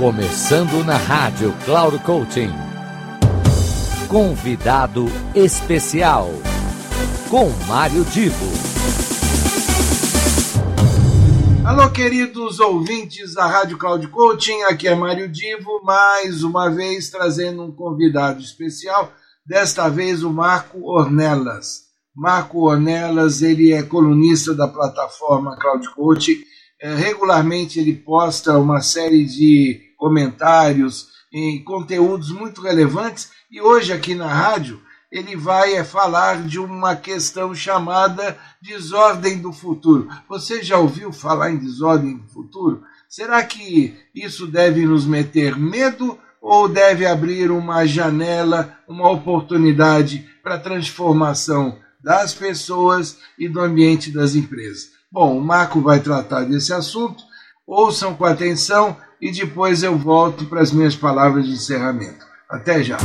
Começando na rádio Cloud Coaching. Convidado especial com Mário Divo. Alô, queridos ouvintes da Rádio Cloud Coaching, aqui é Mário Divo, mais uma vez trazendo um convidado especial, desta vez o Marco Ornelas. Marco Ornelas, ele é colunista da plataforma Cloud Coaching, regularmente ele posta uma série de comentários e conteúdos muito relevantes e hoje aqui na rádio ele vai falar de uma questão chamada desordem do futuro. Você já ouviu falar em desordem do futuro? Será que isso deve nos meter medo ou deve abrir uma janela, uma oportunidade para a transformação das pessoas e do ambiente das empresas? Bom, o Marco vai tratar desse assunto, ouçam com atenção e depois eu volto para as minhas palavras de encerramento. Até já!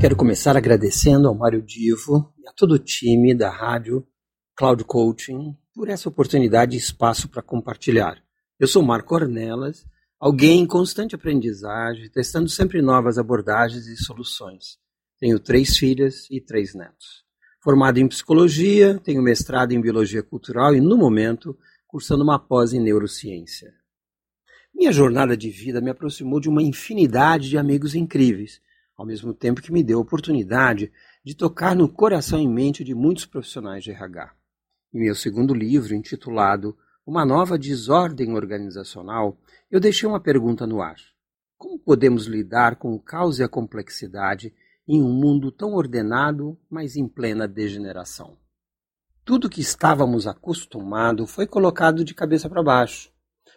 Quero começar agradecendo ao Mário Divo e a todo o time da rádio Cloud Coaching por essa oportunidade e espaço para compartilhar. Eu sou Marco Ornelas, alguém em constante aprendizagem, testando sempre novas abordagens e soluções. Tenho três filhas e três netos. Formado em psicologia, tenho mestrado em biologia cultural e, no momento, cursando uma pós em neurociência. Minha jornada de vida me aproximou de uma infinidade de amigos incríveis, ao mesmo tempo que me deu a oportunidade de tocar no coração e mente de muitos profissionais de RH. Em meu segundo livro, intitulado Uma Nova Desordem Organizacional, eu deixei uma pergunta no ar. Como podemos lidar com o caos e a complexidade em um mundo tão ordenado, mas em plena degeneração. Tudo que estávamos acostumados foi colocado de cabeça para baixo.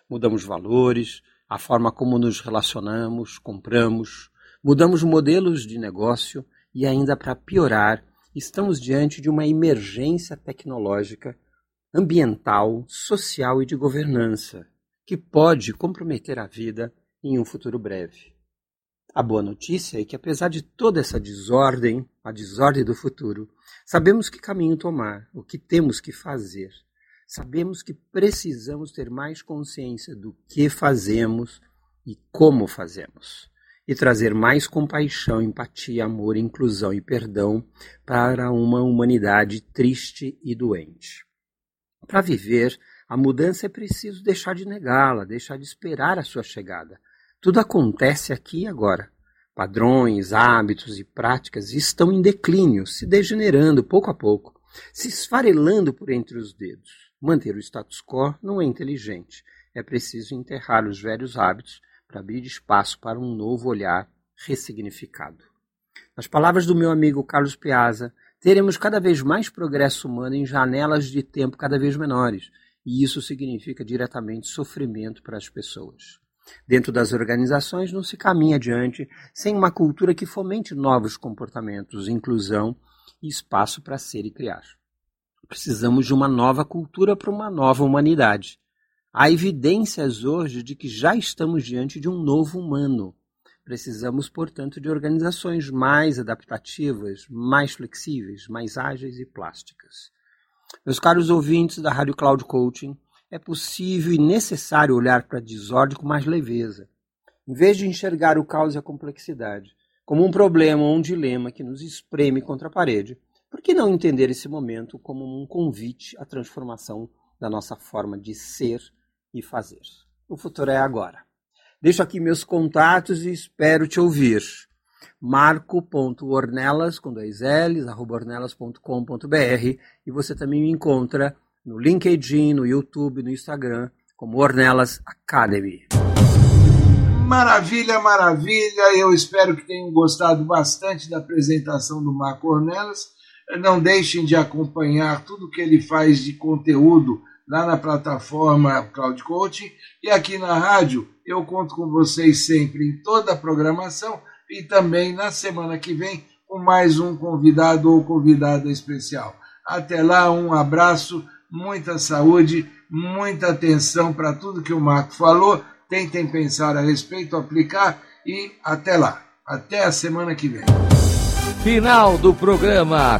Mudamos valores, a forma como nos relacionamos, compramos, mudamos modelos de negócio e, ainda para piorar, estamos diante de uma emergência tecnológica, ambiental, social e de governança, que pode comprometer a vida em um futuro breve. A boa notícia é que, apesar de toda essa desordem, a desordem do futuro, sabemos que caminho tomar, o que temos que fazer. Sabemos que precisamos ter mais consciência do que fazemos e como fazemos. E trazer mais compaixão, empatia, amor, inclusão e perdão para uma humanidade triste e doente. Para viver, a mudança é preciso deixar de negá-la, deixar de esperar a sua chegada tudo acontece aqui e agora. Padrões, hábitos e práticas estão em declínio, se degenerando pouco a pouco, se esfarelando por entre os dedos. Manter o status quo não é inteligente. É preciso enterrar os velhos hábitos para abrir espaço para um novo olhar ressignificado. Nas palavras do meu amigo Carlos Piazza, teremos cada vez mais progresso humano em janelas de tempo cada vez menores, e isso significa diretamente sofrimento para as pessoas. Dentro das organizações não se caminha adiante sem uma cultura que fomente novos comportamentos, inclusão e espaço para ser e criar. Precisamos de uma nova cultura para uma nova humanidade. Há evidências hoje de que já estamos diante de um novo humano. Precisamos, portanto, de organizações mais adaptativas, mais flexíveis, mais ágeis e plásticas. Meus caros ouvintes da Rádio Cloud Coaching, é possível e necessário olhar para a desordem com mais leveza, em vez de enxergar o caos e a complexidade como um problema ou um dilema que nos espreme contra a parede. Por que não entender esse momento como um convite à transformação da nossa forma de ser e fazer? O futuro é agora. Deixo aqui meus contatos e espero te ouvir. marco.ornelas, com dois L's, arroba ornelas.com.br e você também me encontra no LinkedIn, no YouTube, no Instagram, como Ornelas Academy. Maravilha, maravilha. Eu espero que tenham gostado bastante da apresentação do Marco Ornelas. Não deixem de acompanhar tudo que ele faz de conteúdo lá na plataforma Cloud Coaching e aqui na rádio. Eu conto com vocês sempre em toda a programação e também na semana que vem com mais um convidado ou convidada especial. Até lá, um abraço muita saúde, muita atenção para tudo que o Marco falou. Tentem pensar a respeito, aplicar e até lá. Até a semana que vem. Final do programa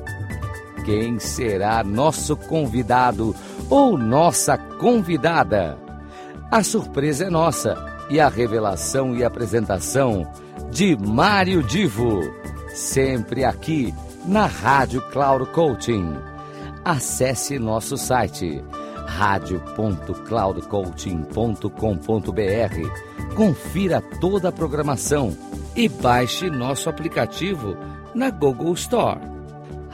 Quem será nosso convidado ou nossa convidada? A surpresa é nossa e a revelação e apresentação de Mário Divo, sempre aqui na Rádio Cloud Coaching. Acesse nosso site radio.cloudcoaching.com.br. Confira toda a programação e baixe nosso aplicativo na Google Store.